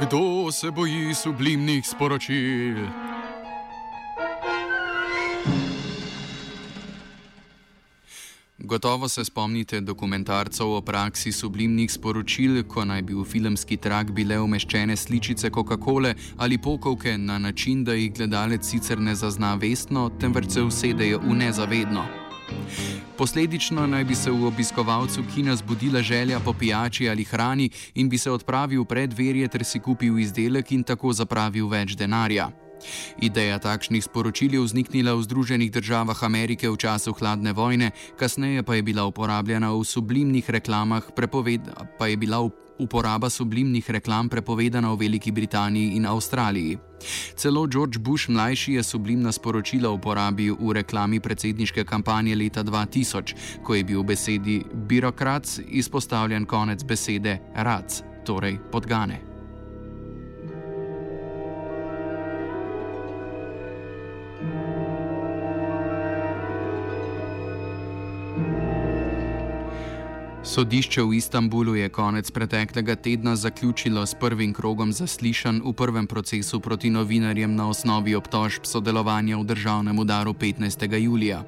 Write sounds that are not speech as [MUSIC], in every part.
Kdo se boji sublimnih sporočil? Gotovo se spomnite dokumentarcev o praksi sublimnih sporočil, ko naj bi v filmski trak bile umeščene sličice Coca-Cole ali pokovke na način, da jih gledalec sicer ne zazna vestno, temveč se usedejo v nezavedno. Posledično naj bi se v obiskovalcu kina zbudila želja po pijači ali hrani in bi se odpravil pred verje ter si kupil izdelek in tako zapravil več denarja. Ideja takšnih sporočil je vzniknila v Združenih državah Amerike v času hladne vojne, kasneje pa je bila uporabljena v sublimnih reklamah, pa je bila uporaba sublimnih reklam prepovedana v Veliki Britaniji in Avstraliji. Celo George Bush mlajši je sublimna sporočila uporabil v reklami predsedniške kampanje leta 2000, ko je bil v besedi birokrat izpostavljen konec besede rac, torej podgane. Sodišče v Istanbulu je konec preteklega tedna zaključilo s prvim krogom zaslišanj v prvem procesu proti novinarjem na osnovi obtožb sodelovanja v državnem udaru 15. julija.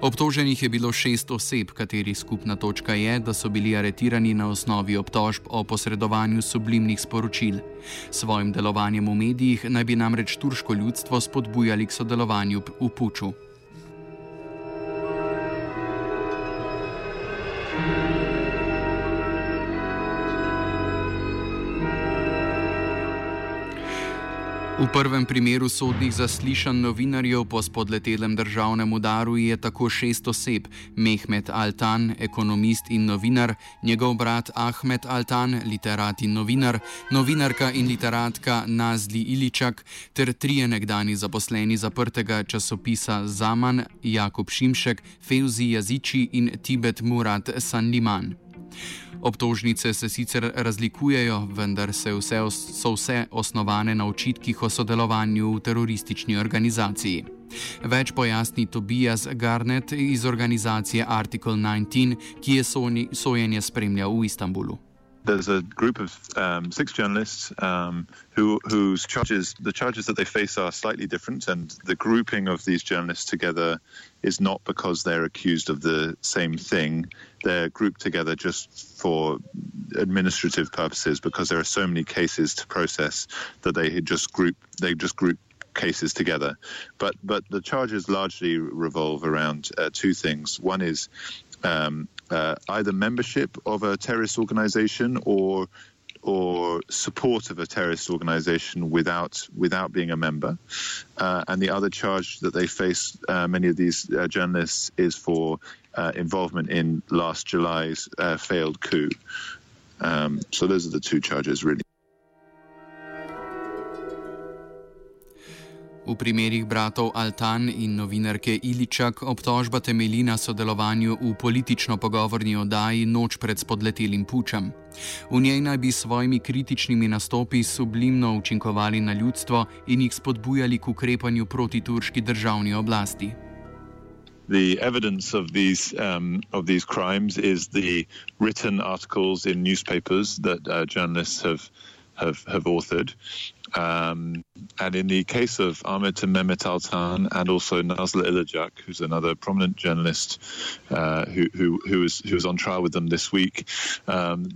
Obtoženih je bilo šest oseb, katerih skupna točka je, da so bili aretirani na osnovi obtožb o posredovanju sublimnih sporočil. Svojim delovanjem v medijih naj bi namreč turško ljudstvo spodbujali k sodelovanju v puču. V prvem primeru sodnih zaslišanj novinarjev po spodletelem državnem udaru je tako šest oseb: Mehmet Altan, ekonomist in novinar, njegov brat Ahmed Altan, literat in novinar, novinarka in literatka Nazli Iličak ter trije nekdani zaposleni zaprtega časopisa Zaman, Jakub Šimšek, Feuzi Jaziči in Tibet Murat Sanliman. Obtožnice se sicer razlikujejo, vendar vse so vse osnovane na očitkih o sodelovanju v teroristični organizaciji. Več pojasni Tobias Garnet iz organizacije Article 19, ki je sojenje spremljal v Istanbulu. There's a group of um, six journalists um, who, whose charges, the charges that they face are slightly different, and the grouping of these journalists together is not because they're accused of the same thing. They're grouped together just for administrative purposes because there are so many cases to process that they just group they just group cases together. But but the charges largely revolve around uh, two things. One is um, uh, either membership of a terrorist organization or or support of a terrorist organization without without being a member. Uh, and the other charge that they face, uh, many of these uh, journalists, is for uh, involvement in last July's uh, failed coup. Um, so those are the two charges, really. V primerih bratov Altan in novinarke Iličak obtožba temelji na sodelovanju v politično-pogovorni oddaji Noč pred spodletelim pučem. V njej naj bi s svojimi kritičnimi nastopi sublimno učinkovali na ljudstvo in jih spodbujali k ukrepanju proti turški državni oblasti. The evidence of these um, of these crimes is the written articles in newspapers that uh, journalists have have, have authored. Um, and in the case of Ahmed Mehmet Altan and also Nazli Ilicak, who's another prominent journalist uh, who, who, who, was, who was on trial with them this week, um,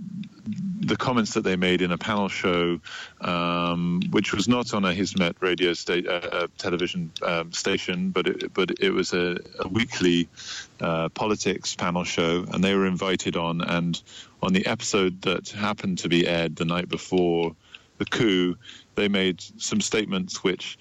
the comments that they made in a panel show, um, which was not on a Hizmet radio sta- uh, uh, television um, station, but it, but it was a, a weekly uh, politics panel show, and they were invited on. And on the episode that happened to be aired the night before the coup, they made some statements which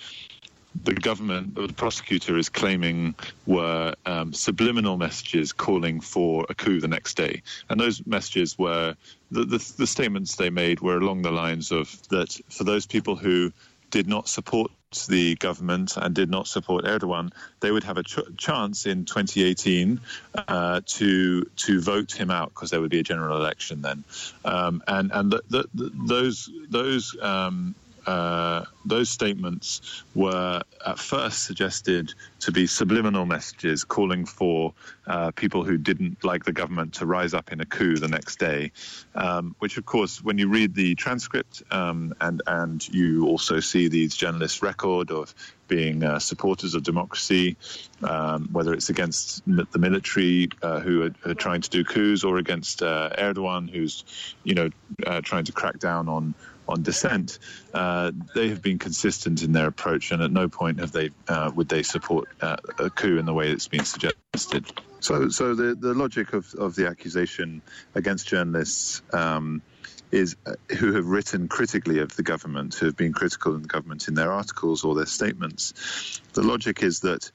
the government, the prosecutor, is claiming were um, subliminal messages calling for a coup the next day. And those messages were the, the, the statements they made were along the lines of that for those people who did not support the government and did not support Erdogan, they would have a ch- chance in 2018 uh, to to vote him out because there would be a general election then. Um, and and the, the, the, those those um, uh, those statements were at first suggested to be subliminal messages calling for uh, people who didn't like the government to rise up in a coup the next day. Um, which, of course, when you read the transcript um, and and you also see these journalists' record of being uh, supporters of democracy, um, whether it's against the military uh, who are, are, trying to do coups or against uh, Erdogan, who's you know uh, trying to crack down on on dissent, uh, they have been consistent in their approach, and at no point have they uh, would they support uh, a coup in the way that's been suggested. So, so the the logic of, of the accusation against journalists. Um, is uh, who have written critically of the government, who have been critical of the government in their articles or their statements. The logic is that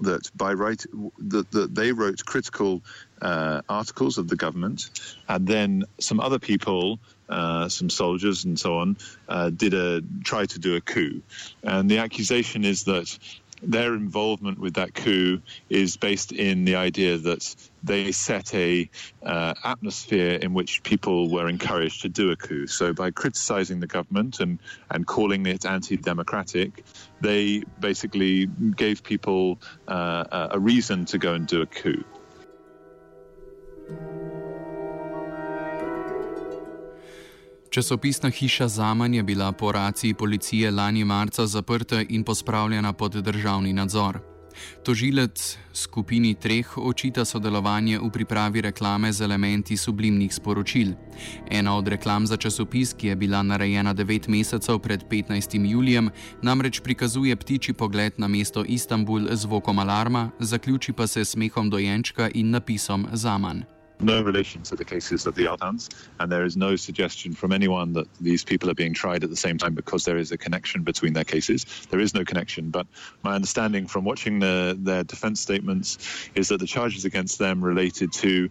that by right that, that they wrote critical uh, articles of the government, and then some other people, uh, some soldiers and so on, uh, did a try to do a coup, and the accusation is that their involvement with that coup is based in the idea that they set a uh, atmosphere in which people were encouraged to do a coup. So by criticizing the government and, and calling it anti-democratic, they basically gave people uh, a reason to go and do a coup. Časopisna hiša Zaman je bila po raciji policije lani marca zaprta in pospravljena pod državni nadzor. Tožilec skupini treh očita sodelovanje v pripravi reklame z elementi sublimnih sporočil. Ena od reklam za časopis, ki je bila narejena 9 mesecev pred 15. julijem, namreč prikazuje ptiči pogled na mesto Istanbul z vokom alarma, zaključi pa se smehom dojenčka in napisom Zaman. No relation to the cases of the Altans, and there is no suggestion from anyone that these people are being tried at the same time because there is a connection between their cases. There is no connection, but my understanding from watching the, their defense statements is that the charges against them related to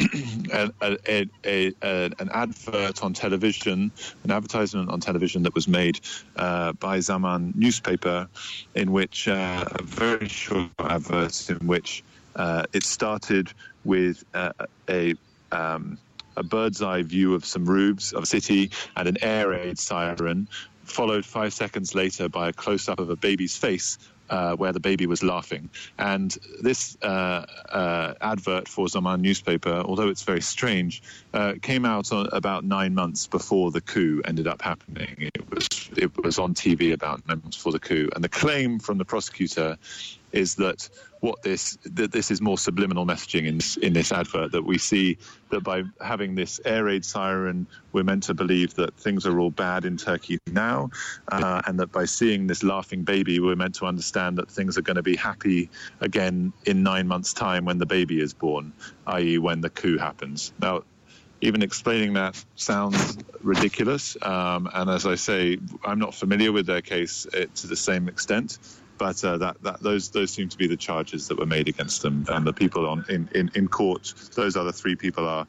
[CLEARS THROAT] a, a, a, an advert on television, an advertisement on television that was made uh, by Zaman newspaper, in which uh, a very short advert in which uh, it started with uh, a um, a bird's eye view of some roofs of a city and an air raid siren, followed five seconds later by a close up of a baby's face uh, where the baby was laughing. And this uh, uh, advert for Zaman newspaper, although it's very strange, uh, came out about nine months before the coup ended up happening. It was it was on TV about nine months before the coup, and the claim from the prosecutor is that what this that this is more subliminal messaging in this, in this advert that we see that by having this air raid siren we're meant to believe that things are all bad in Turkey now uh, and that by seeing this laughing baby we're meant to understand that things are going to be happy again in 9 months time when the baby is born i.e. when the coup happens now even explaining that sounds ridiculous. Um, and as I say, I'm not familiar with their case uh, to the same extent but uh, that, that those those seem to be the charges that were made against them, and the people on in, in, in court. Those other three people are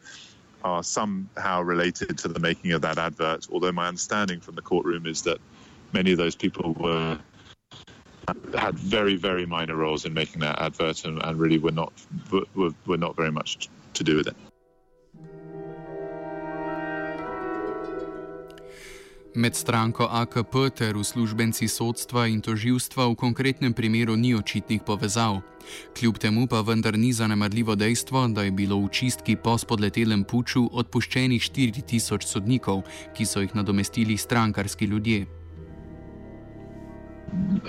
are somehow related to the making of that advert. Although my understanding from the courtroom is that many of those people were had very very minor roles in making that advert and, and really were not were, were not very much to do with it. Med stranko AKP ter uslužbenci sodstva in toživstva v konkretnem primeru ni očitnih povezav. Kljub temu pa vendar ni zanemarljivo dejstvo, da je bilo v čistki po spodletelem puču odpuščenih 4000 sodnikov, ki so jih nadomestili strankarski ljudje.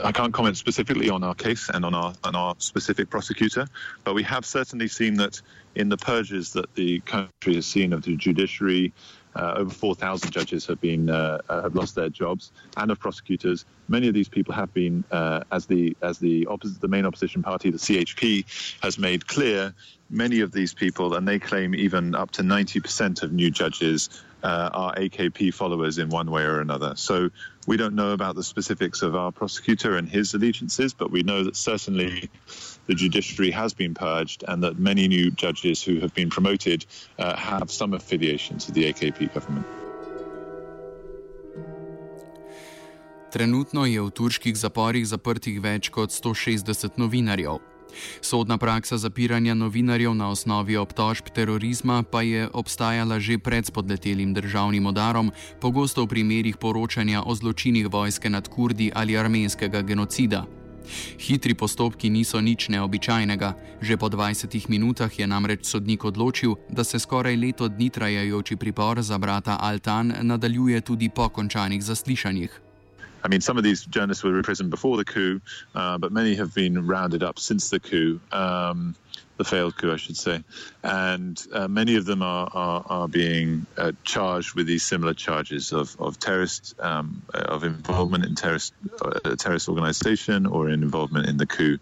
I can't comment specifically on our case and on our on our specific prosecutor, but we have certainly seen that in the purges that the country has seen of the judiciary, Uh, over 4,000 judges have been uh, uh, have lost their jobs, and of prosecutors. Many of these people have been, uh, as the as the oppos- the main opposition party, the CHP, has made clear. Many of these people, and they claim even up to 90% of new judges uh, are AKP followers in one way or another. So we don't know about the specifics of our prosecutor and his allegiances, but we know that certainly the judiciary has been purged and that many new judges who have been promoted uh, have some affiliation to the AKP government. Trenutno je v turških zaporih zaprtih več kot 160 novinarjev. Sodna praksa zapiranja novinarjev na osnovi obtožb terorizma pa je obstajala že pred spodletelim državnim udarom, pogosto v primerih poročanja o zločinih vojske nad Kurdi ali armenskega genocida. Hitri postopki niso nič neobičajnega. Že po 20 minutah je namreč sodnik odločil, da se skoraj leto dni trajajoči pripor za brata Altan nadaljuje tudi po končanih zaslišanjih. I mean, some of these journalists were imprisoned before the coup, uh, but many have been rounded up since the coup, um, the failed coup, I should say. And uh, many of them are, are, are being uh, charged with these similar charges of, of terrorist, um, of involvement in terrorist, uh, terrorist organization or in involvement in the coup.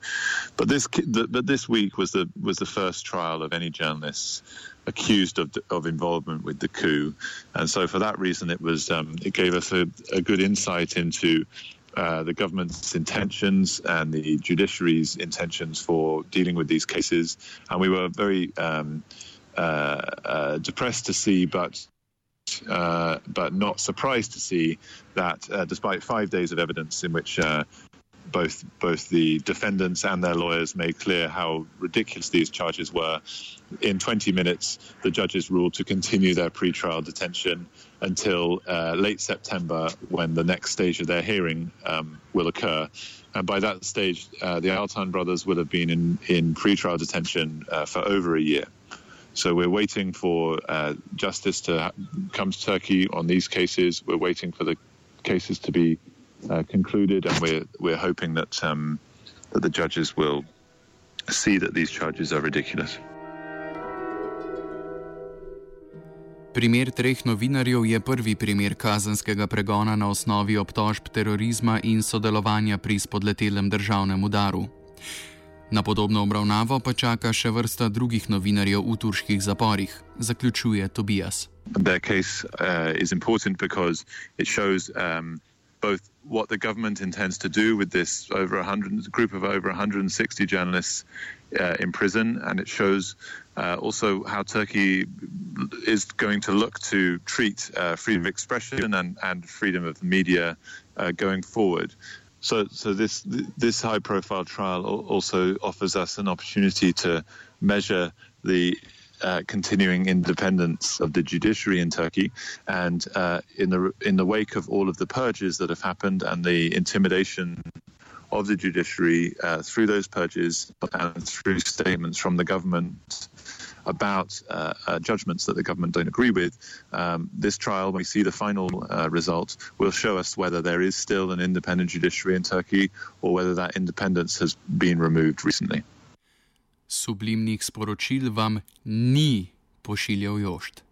But this, the, but this week was the, was the first trial of any journalists accused of, of involvement with the coup, and so for that reason, it was um, it gave us a, a good insight into uh, the government's intentions and the judiciary's intentions for dealing with these cases, and we were very um, uh, uh, depressed to see, but. Uh, but not surprised to see that, uh, despite five days of evidence in which uh, both both the defendants and their lawyers made clear how ridiculous these charges were. In 20 minutes, the judges ruled to continue their pre-trial detention until uh, late September, when the next stage of their hearing um, will occur. And by that stage, uh, the Altan brothers will have been in, in pre-trial detention uh, for over a year. So we're waiting for uh, justice to come to Turkey on these cases. We're waiting for the cases to be uh, concluded, and we're we're hoping that um, that the judges will see that these charges are ridiculous. Primer treh novinarjev je prvi primer kazenskega pregona na osnovi obtožb terorizma in sodelovanja pri spodletelem državnem udaru. Na podobno obravnavo pa čaka še vrsta drugih novinarjev v turških zaporih, zaključuje Tobias. Their case uh, is important because it shows um, both what the government intends to do with this over 100 group of over 160 journalists uh, in prison, and it shows uh, also how Turkey is going to look to treat uh, freedom of expression and, and freedom of the media uh, going forward. So, so this this high-profile trial also offers us an opportunity to measure the uh, continuing independence of the judiciary in Turkey, and uh, in the in the wake of all of the purges that have happened and the intimidation of the judiciary uh, through those purges and through statements from the government about uh, uh, judgments that the government don't agree with. Um, this trial, when we see the final uh, result, will show us whether there is still an independent judiciary in Turkey or whether that independence has been removed recently. Sublimnih sporočil vam ni pošiljal Jošt.